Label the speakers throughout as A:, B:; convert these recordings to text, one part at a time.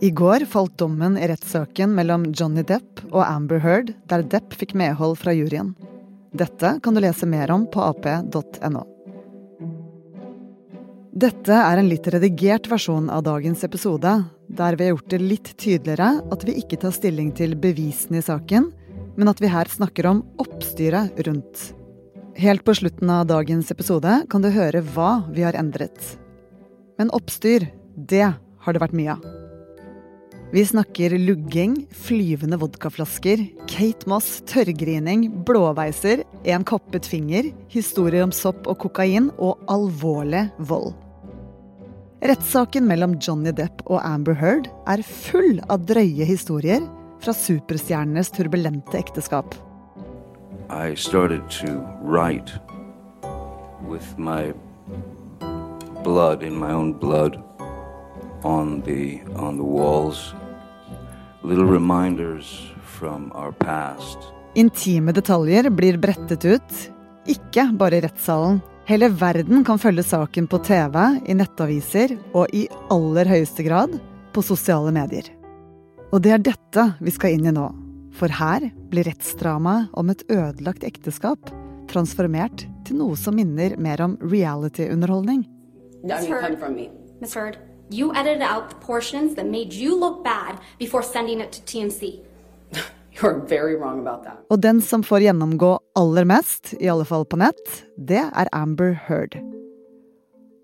A: I går falt dommen i rettssaken mellom Johnny Depp og Amber Heard, der Depp fikk medhold fra juryen. Dette kan du lese mer om på ap.no. Dette er en litt redigert versjon av dagens episode, der vi har gjort det litt tydeligere at vi ikke tar stilling til bevisene i saken, men at vi her snakker om oppstyret rundt. Helt på slutten av dagens episode kan du høre hva vi har endret. Men oppstyr, det har det vært mye av. Vi snakker lugging, flyvende vodkaflasker, Kate Moss, tørrgrining, blåveiser, en kappet finger, historier om sopp og kokain og alvorlig vold. Rettssaken mellom Johnny Depp og Amber Heard er full av drøye historier fra superstjernenes turbulente ekteskap.
B: I started to write with my blood in my own blood on the on the walls little reminders from our past.
A: Intime detaljer blir brettet ut, ikke bare i rettssalen. Hele verden kan følge saken på TV, i nettaviser og i aller høyeste grad på sosiale medier. Og det er dette vi skal inn i nå. For her blir rettsdramaet om et ødelagt ekteskap transformert til noe som minner mer om reality-underholdning.
C: Miss Heard, Miss Heard, you edited out the portions that made you look bad before sending it to TMC.
D: You're very wrong about that.
A: Og den som får gjennomgå aller mest, i alle fall på nett, det er Amber Heard.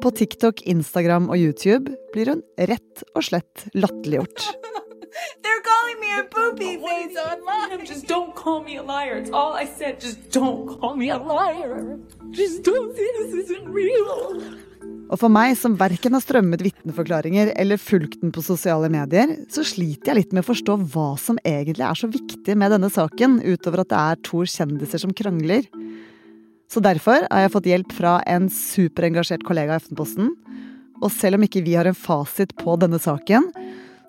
A: På TikTok, Instagram og YouTube blir hun rett og slett latterliggjort.
E: They're calling me a poopy face online. Just don't call me a liar. It's all I said. Just don't call me a liar. Just don't say this isn't real.
A: Og for meg som verken har strømmet vitneforklaringer eller fulgt den på sosiale medier, så sliter jeg litt med å forstå hva som egentlig er så viktig med denne saken, utover at det er to kjendiser som krangler. Så derfor har jeg fått hjelp fra en superengasjert kollega i Aftenposten. Og selv om ikke vi har en fasit på denne saken,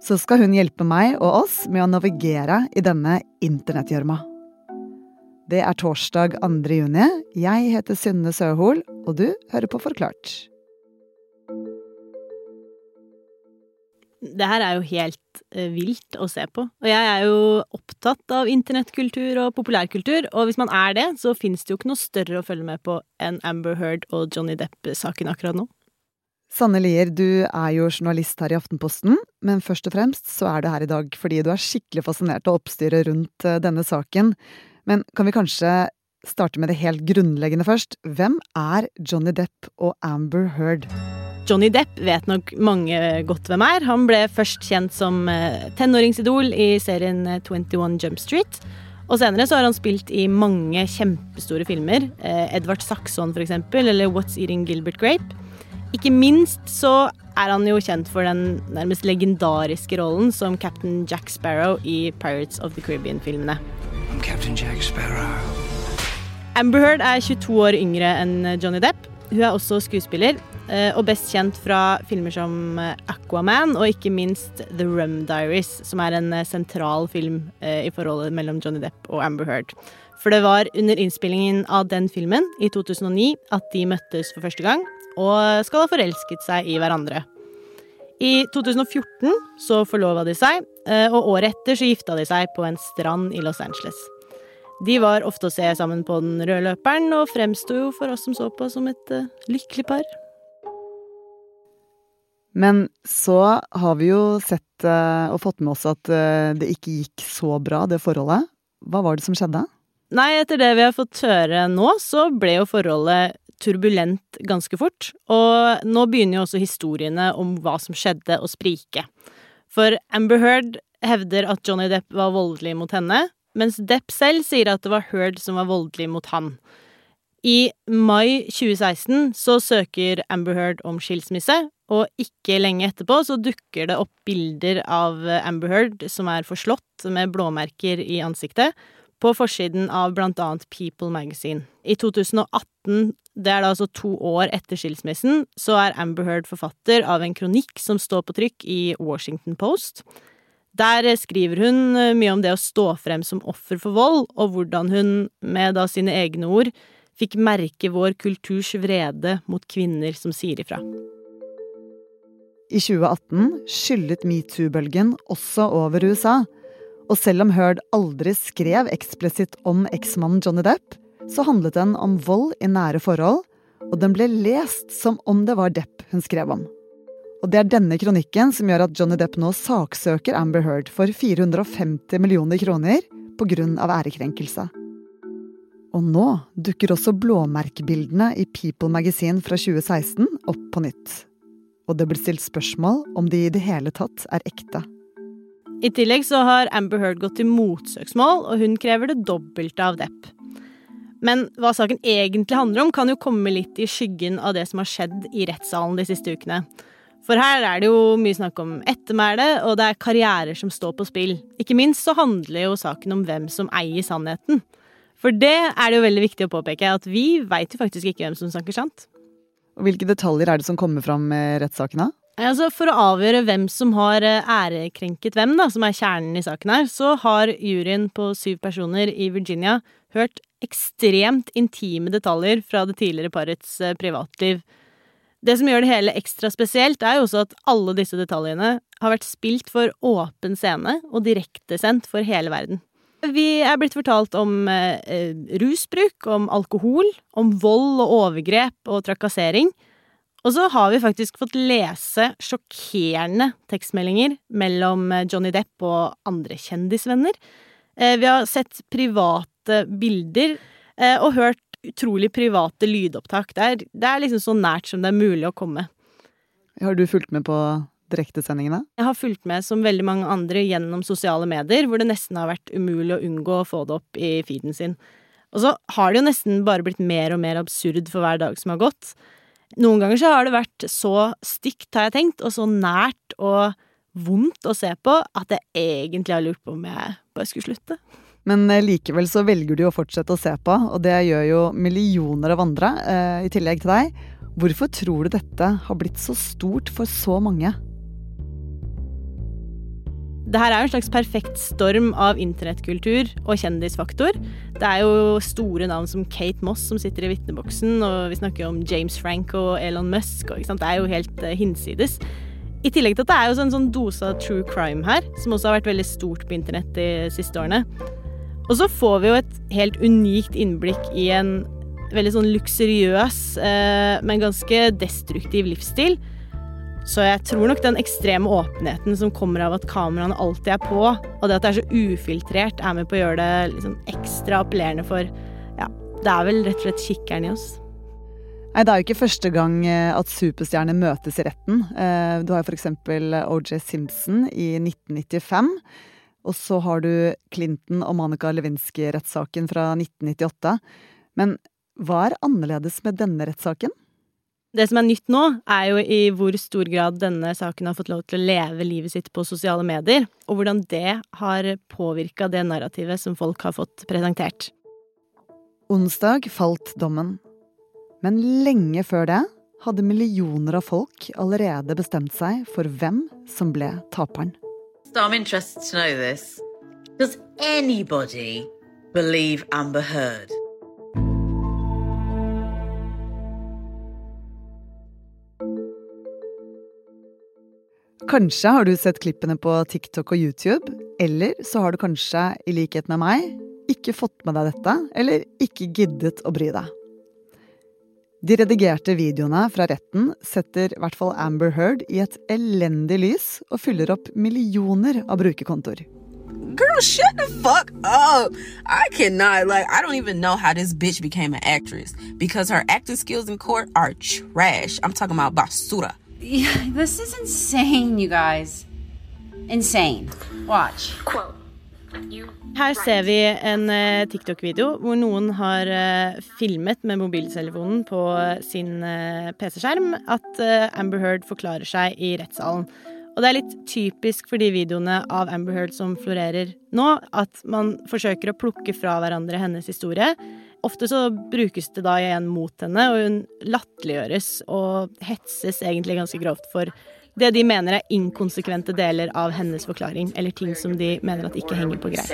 A: så skal hun hjelpe meg og oss med å navigere i denne internettgjørma. Det er torsdag 2. juni. Jeg heter Synne Søhol, og du hører på Forklart.
F: Det her er jo helt uh, vilt å se på. Og jeg er jo opptatt av internettkultur og populærkultur, og hvis man er det, så fins det jo ikke noe større å følge med på enn Amber Heard og Johnny Depp-saken akkurat nå.
A: Sanne Lier, du er jo journalist her i Aftenposten, men først og fremst så er du her i dag fordi du er skikkelig fascinert av oppstyret rundt uh, denne saken. Men kan vi kanskje starte med det helt grunnleggende først? Hvem er Johnny Depp og Amber Heard?
F: Johnny Depp vet nok mange godt hvem er. Han ble først kjent som eh, tenåringsidol i serien 21 eh, Jump Street. Og senere så har han spilt i mange kjempestore filmer. Eh, Edvard Saxon, for eksempel, eller What's Eating Gilbert Grape. Ikke minst så er han jo kjent for den nærmest legendariske rollen som Captain Jack Sparrow i Pirates of the Caribbean-filmene. Amber Heard er 22 år yngre enn Johnny Depp. Hun er også skuespiller, og best kjent fra filmer som eh, Aquaman og ikke minst The Rum Diaries, som er en eh, sentral film i forholdet mellom Johnny Depp og Amber Heard. For det var under innspillingen av den filmen i 2009 at de møttes for første gang, og skal ha forelsket seg i hverandre. I 2014 så forlova de seg, og året etter så gifta de seg på en strand i Los Angeles. De var ofte å se sammen på den røde løperen, og fremsto for oss som så på som et lykkelig par.
A: Men så har vi jo sett eh, og fått med oss at eh, det ikke gikk så bra, det forholdet. Hva var det som skjedde?
F: Nei, etter det vi har fått høre nå, så ble jo forholdet turbulent ganske fort. Og nå begynner jo også historiene om hva som skjedde å sprike. For Amber Heard hevder at Johnny Depp var voldelig mot henne, mens Depp selv sier at det var Heard som var voldelig mot han. I mai 2016 så søker Amber Heard om skilsmisse, og ikke lenge etterpå så dukker det opp bilder av Amber Heard som er forslått med blåmerker i ansiktet, på forsiden av blant annet People Magazine. I 2018, det er da altså to år etter skilsmissen, så er Amber Heard forfatter av en kronikk som står på trykk i Washington Post. Der skriver hun mye om det å stå frem som offer for vold, og hvordan hun, med da sine egne ord, fikk merke vår kulturs vrede mot kvinner som sier ifra.
A: I 2018 skyllet metoo-bølgen også over USA. Og selv om Heard aldri skrev eksplisitt om eksmannen Johnny Depp, så handlet den om vold i nære forhold, og den ble lest som om det var Depp hun skrev om. Og det er denne kronikken som gjør at Johnny Depp nå saksøker Amber Heard for 450 millioner kroner pga. ærekrenkelse. Og nå dukker også blåmerkebildene i People Magazine fra 2016 opp på nytt. Og det blir stilt spørsmål om de i det hele tatt er ekte.
F: I tillegg så har Amber Heard gått til motsøksmål, og hun krever det dobbelte av Depp. Men hva saken egentlig handler om, kan jo komme litt i skyggen av det som har skjedd i rettssalen de siste ukene. For her er det jo mye snakk om ettermæle, og det er karrierer som står på spill. Ikke minst så handler jo saken om hvem som eier sannheten. For det er det jo veldig viktig å påpeke, at vi veit jo faktisk ikke hvem som snakker sant.
A: Og Hvilke detaljer er det som kommer fram med rettssaken?
F: Altså, for å avgjøre hvem som har eh, ærekrenket hvem, da, som er kjernen i saken her, så har juryen på syv personer i Virginia hørt ekstremt intime detaljer fra det tidligere parets eh, privatliv. Det som gjør det hele ekstra spesielt, er jo også at alle disse detaljene har vært spilt for åpen scene og direktesendt for hele verden. Vi er blitt fortalt om eh, eh, rusbruk, om alkohol, om vold og overgrep og trakassering. Og så har vi faktisk fått lese sjokkerende tekstmeldinger mellom eh, Johnny Depp og andre kjendisvenner. Eh, vi har sett private bilder og hørt utrolig private lydopptak. Det er, det er liksom så nært som det er mulig å komme.
A: Har du fulgt med på direktesendingene?
F: Jeg har fulgt med som veldig mange andre gjennom sosiale medier, hvor det nesten har vært umulig å unngå å få det opp i feeden sin. Og så har det jo nesten bare blitt mer og mer absurd for hver dag som har gått. Noen ganger så har det vært så stygt, har jeg tenkt, og så nært og vondt å se på at jeg egentlig har lurt på om jeg bare skulle slutte.
A: Men eh, likevel så velger du å fortsette å se på, og det gjør jo millioner av andre, eh, i tillegg til deg. Hvorfor tror du dette har blitt så stort for så mange?
F: Det her er en slags perfekt storm av internettkultur og kjendisfaktor. Det er jo store navn som Kate Moss som sitter i vitneboksen, og vi snakker om James Frank og Elon Musk. Og, det er jo helt uh, hinsides. I tillegg til at det er jo en sånn dose av true crime her, som også har vært veldig stort på internett de siste årene. Og så får vi jo et helt unikt innblikk i en veldig sånn luksuriøs, uh, men ganske destruktiv livsstil så jeg tror nok den ekstreme åpenheten som kommer av at kameraene alltid er på, og det at det er så ufiltrert, er med på å gjøre det liksom ekstra appellerende for Ja, det er vel rett og slett kikkeren i oss.
A: Nei, Det er jo ikke første gang eh, at superstjerner møtes i retten. Eh, du har f.eks. OJ Simpson i 1995. Og så har du Clinton og Monica Lewinsky-rettssaken fra 1998. Men hva er annerledes med denne rettssaken?
F: Det som er nytt nå, er jo i hvor stor grad denne saken har fått lov til å leve livet sitt på sosiale medier, og hvordan det har påvirka det narrativet som folk har fått presentert.
A: Onsdag falt dommen. Men lenge før det hadde millioner av folk allerede bestemt seg for hvem som ble taperen.
G: So I'm interested to know this. Does anybody believe Amber Heard?
A: Kanskje har du sett klippene på TikTok og YouTube, eller så har du kanskje, i likhet med meg, ikke fått med deg dette, eller ikke giddet å bry deg. De redigerte videoene fra retten setter i hvert fall Amber Heard i et elendig lys og fyller opp millioner av brukerkontoer.
H: Girl, shut the fuck up. I cannot, like, I don't even know how this bitch became an actress because her acting skills in court are trash. I'm talking about basura.
I: Yeah, this is insane, you guys. Insane. Watch.
C: Quote.
F: Her ser vi en eh, TikTok-video hvor noen har eh, filmet med mobiltelefonen på sin eh, PC-skjerm at Amber Heard forklarer seg i rettssalen. Og det er litt typisk for de videoene av Amber Heard som florerer nå, at man forsøker å plukke fra hverandre hennes historie. Ofte så brukes det da igjen mot henne, og hun latterliggjøres og hetses egentlig ganske grovt for det de mener er inkonsekvente deler av hennes forklaring, eller ting som de mener at ikke henger på greip.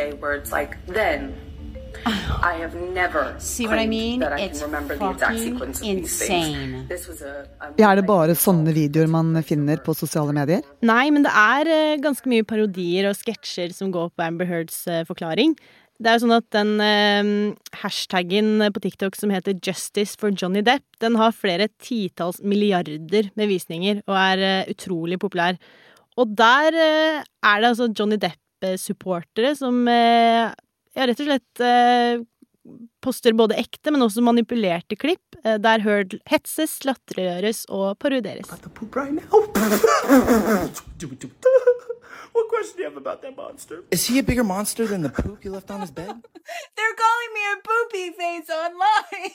D: I have never
I: See what I mean?
D: that I
I: It's
D: can remember the exact
I: fucking
D: sequence of these
I: insane.
D: things. A, a
A: er det bare sånne videoer man finner på sosiale medier?
F: Nei, men det er eh, ganske mye parodier og sketsjer som går på Amber Heards eh, forklaring. Det er jo sånn at den eh, hashtaggen på TikTok som heter 'Justice for Johnny Depp', den har flere titalls milliarder med visninger og er eh, utrolig populær. Og der eh, er det altså Johnny Depp-supportere som eh, ja, rett og slett eh, poster både ekte, men også manipulerte klipp, eh, der Heard hetses, latterliggjøres og parodieres.
J: What question do you have about that monster? Is he a bigger monster than the poop you left on his bed?
E: They're calling me a poopy face online.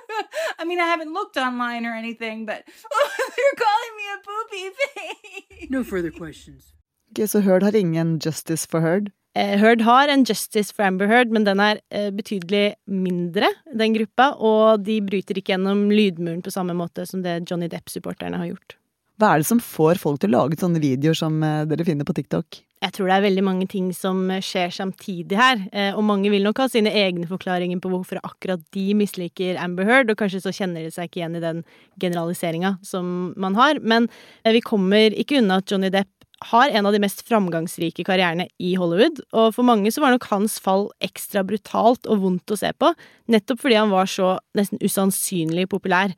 E: I mean, I haven't looked online or anything, but they're calling me a poopy face.
K: No further questions.
A: Okay, Så Heard har ingen justice for Heard?
F: Eh, Heard har en Justice for Amber Heard, men den er eh, betydelig mindre, den gruppa, og de bryter ikke gjennom lydmuren på samme måte som det Johnny Depp-supporterne har gjort.
A: Hva er det som får folk til å lage sånne videoer som eh, dere finner på TikTok?
F: Jeg tror det er veldig mange ting som eh, skjer samtidig her, eh, og mange vil nok ha sine egne forklaringer på hvorfor akkurat de misliker Amber Heard, og kanskje så kjenner de seg ikke igjen i den generaliseringa som man har, men vi kommer ikke unna at Johnny Depp har en av de mest framgangsrike karrierene i Hollywood, og for mange så var nok hans fall ekstra brutalt og vondt å se på, nettopp fordi han var så nesten usannsynlig populær.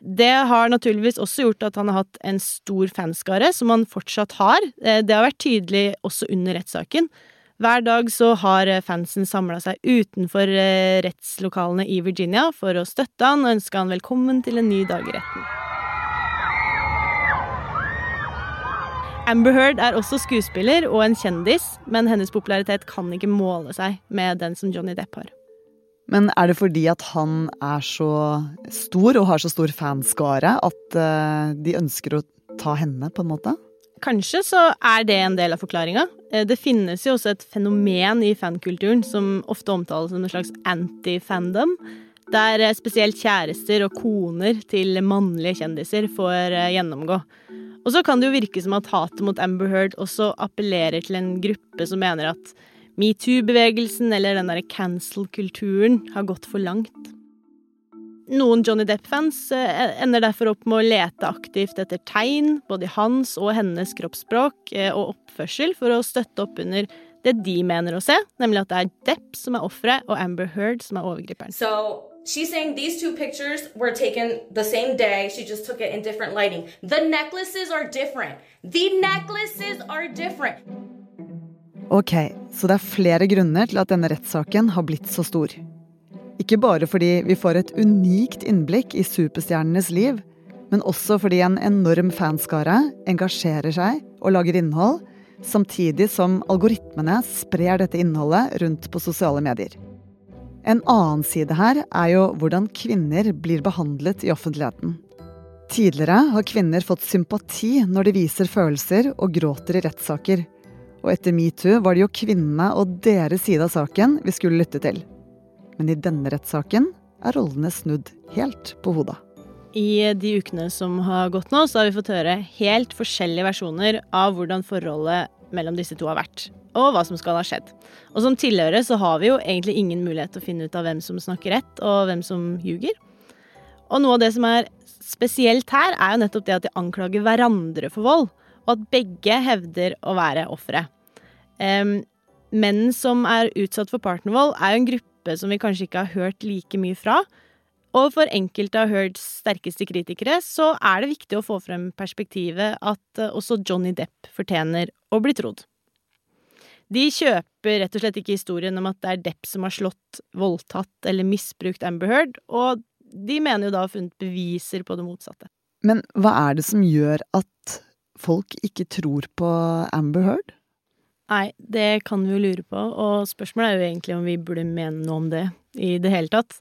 F: Det har naturligvis også gjort at han har hatt en stor fanskare, som han fortsatt har. Eh, Det har vært tydelig også under rettssaken. Hver dag så har eh, fansen samla seg utenfor eh, rettslokalene i Virginia for å støtte han og ønske han velkommen til en ny dag i retten. Amber Heard er også skuespiller og en kjendis, men hennes popularitet kan ikke måle seg med den som Johnny Depp har.
A: Men er det fordi at han er så stor og har så stor fanskare at eh, de ønsker å ta henne, på en måte?
F: Kanskje så er det en del av forklaringa. Eh, Det finnes jo også et fenomen i fankulturen som ofte omtales som en slags anti-fandom, der eh, spesielt kjærester og koner til mannlige kjendiser får gjennomgå. Og så kan det jo virke som at hatet mot Amber Heard også appellerer til en gruppe som mener at metoo-bevegelsen eller den derre cancel-kulturen har gått for langt. Noen Johnny Depp-fans eh, ender derfor opp med å lete aktivt etter tegn, både i hans og hennes kroppsspråk eh, og oppførsel, for å støtte opp under det de mener å se, nemlig at det er Depp som er offeret, og Amber Heard som er overgriperen.
L: So she's saying these two pictures were taken the same day. She just took it in different lighting. The necklaces are different. The necklaces are different.
A: Ok, så det er flere grunner til at denne rettssaken har blitt så stor. Ikke bare fordi vi får et unikt innblikk i superstjernenes liv, men også fordi en enorm fanskare engasjerer seg og lager innhold, samtidig som algoritmene sprer dette innholdet rundt på sosiale medier. En annen side her er jo hvordan kvinner blir behandlet i offentligheten. Tidligere har kvinner fått sympati når de viser følelser og gråter i rettssaker. Og etter metoo var det jo kvinnene og deres side av saken vi skulle lytte til. Men i denne rettssaken er rollene snudd helt på hodet.
F: I de ukene som har gått nå, så har vi fått høre helt forskjellige versjoner av hvordan forholdet mellom disse to har vært, og hva som skal ha skjedd. Og som tilhører så har vi jo egentlig ingen mulighet til å finne ut av hvem som snakker rett, og hvem som ljuger. Og noe av det som er spesielt her, er jo nettopp det at de anklager hverandre for vold, og at begge hevder å være ofre. Um, menn som er utsatt for partnervold, er jo en gruppe som vi kanskje ikke har hørt like mye fra. Og for enkelte av Heards sterkeste kritikere så er det viktig å få frem perspektivet at eh, også Johnny Depp fortjener å bli trodd. De kjøper rett og slett ikke historien om at det er Depp som har slått, voldtatt eller misbrukt Amber Heard, og de mener jo da å ha funnet beviser på det motsatte.
A: Men hva er det som gjør at folk ikke tror på Amber Heard?
F: Nei, det kan vi jo lure på, og spørsmålet er jo egentlig om vi burde mene noe om det i det hele tatt.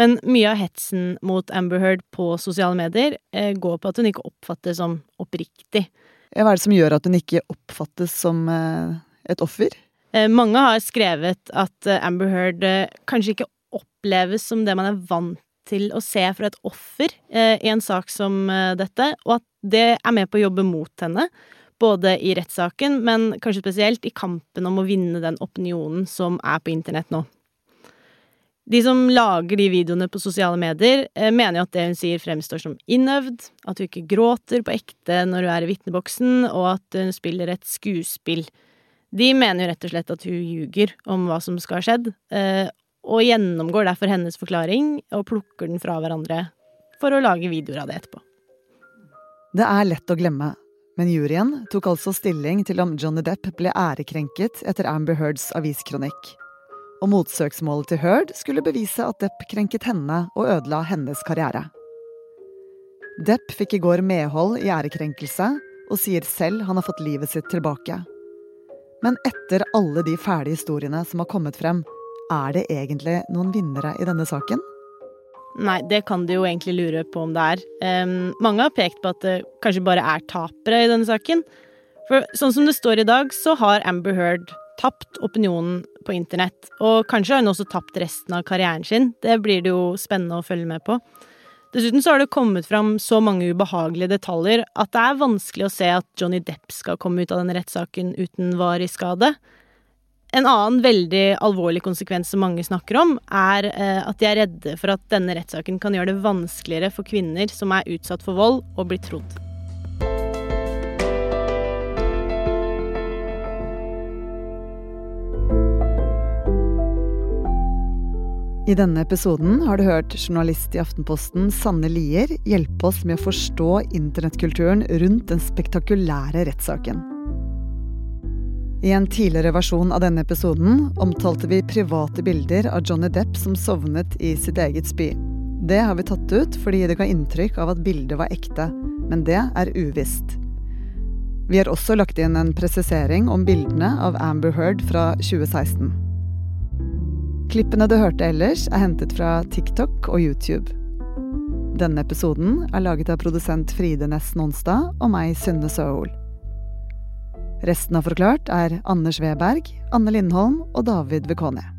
F: Men mye av hetsen mot Amber Heard på sosiale medier eh, går på at hun ikke oppfattes som oppriktig.
A: Hva er det som gjør at hun ikke oppfattes som eh, et offer?
F: Eh, mange har skrevet at Amber Heard kanskje ikke oppleves som det man er vant til å se fra et offer eh, i en sak som eh, dette, og at det er med på å jobbe mot henne. Både i rettssaken, men kanskje spesielt i kampen om å vinne den opinionen som er på internett nå. De som lager de videoene på sosiale medier, eh, mener jo at det hun sier fremstår som innøvd, at hun ikke gråter på ekte når hun er i vitneboksen, og at hun spiller et skuespill. De mener jo rett og slett at hun ljuger om hva som skal ha skjedd, eh, og gjennomgår derfor hennes forklaring og plukker den fra hverandre for å lage videoer av det etterpå.
A: Det er lett å glemme, men juryen tok altså stilling til om Johnny Depp ble ærekrenket etter Amber Heards aviskronikk og motsøksmålet til Heard skulle bevise at Depp krenket henne og ødela hennes karriere. Depp fikk i går medhold i ærekrenkelse og sier selv han har fått livet sitt tilbake. Men etter alle de fæle historiene som har kommet frem, er det egentlig noen vinnere i denne saken?
F: Nei, det kan de jo egentlig lure på om det er. Um, mange har pekt på at det kanskje bare er tapere i denne saken. For sånn som det står i dag, så har Amber Heard tapt opinionen på internett. Og kanskje har hun også tapt resten av karrieren sin. Det blir det jo spennende å følge med på. Dessuten så har det kommet fram så mange ubehagelige detaljer at det er vanskelig å se at Johnny Depp skal komme ut av denne rettssaken uten varig skade. En annen veldig alvorlig konsekvens som mange snakker om, er eh, at de er redde for at denne rettssaken kan gjøre det vanskeligere for kvinner som er utsatt for vold, å bli trodd.
A: I denne episoden har du hørt journalist i Aftenposten Sanne Lier hjelpe oss med å forstå internettkulturen rundt den spektakulære rettssaken. I en tidligere versjon av denne episoden omtalte vi private bilder av Johnny Depp som sovnet i sitt eget spy. Det har vi tatt ut fordi det ga inntrykk av at bildet var ekte, men det er uvisst. Vi har også lagt inn en presisering om bildene av Amber Heard fra 2016. Klippene du hørte ellers, er hentet fra TikTok og YouTube. Denne episoden er laget av produsent Fride Næss Nonstad og meg, Synne Søhol. Resten av Forklart er Anders Weberg, Anne Lindholm og David Vekone.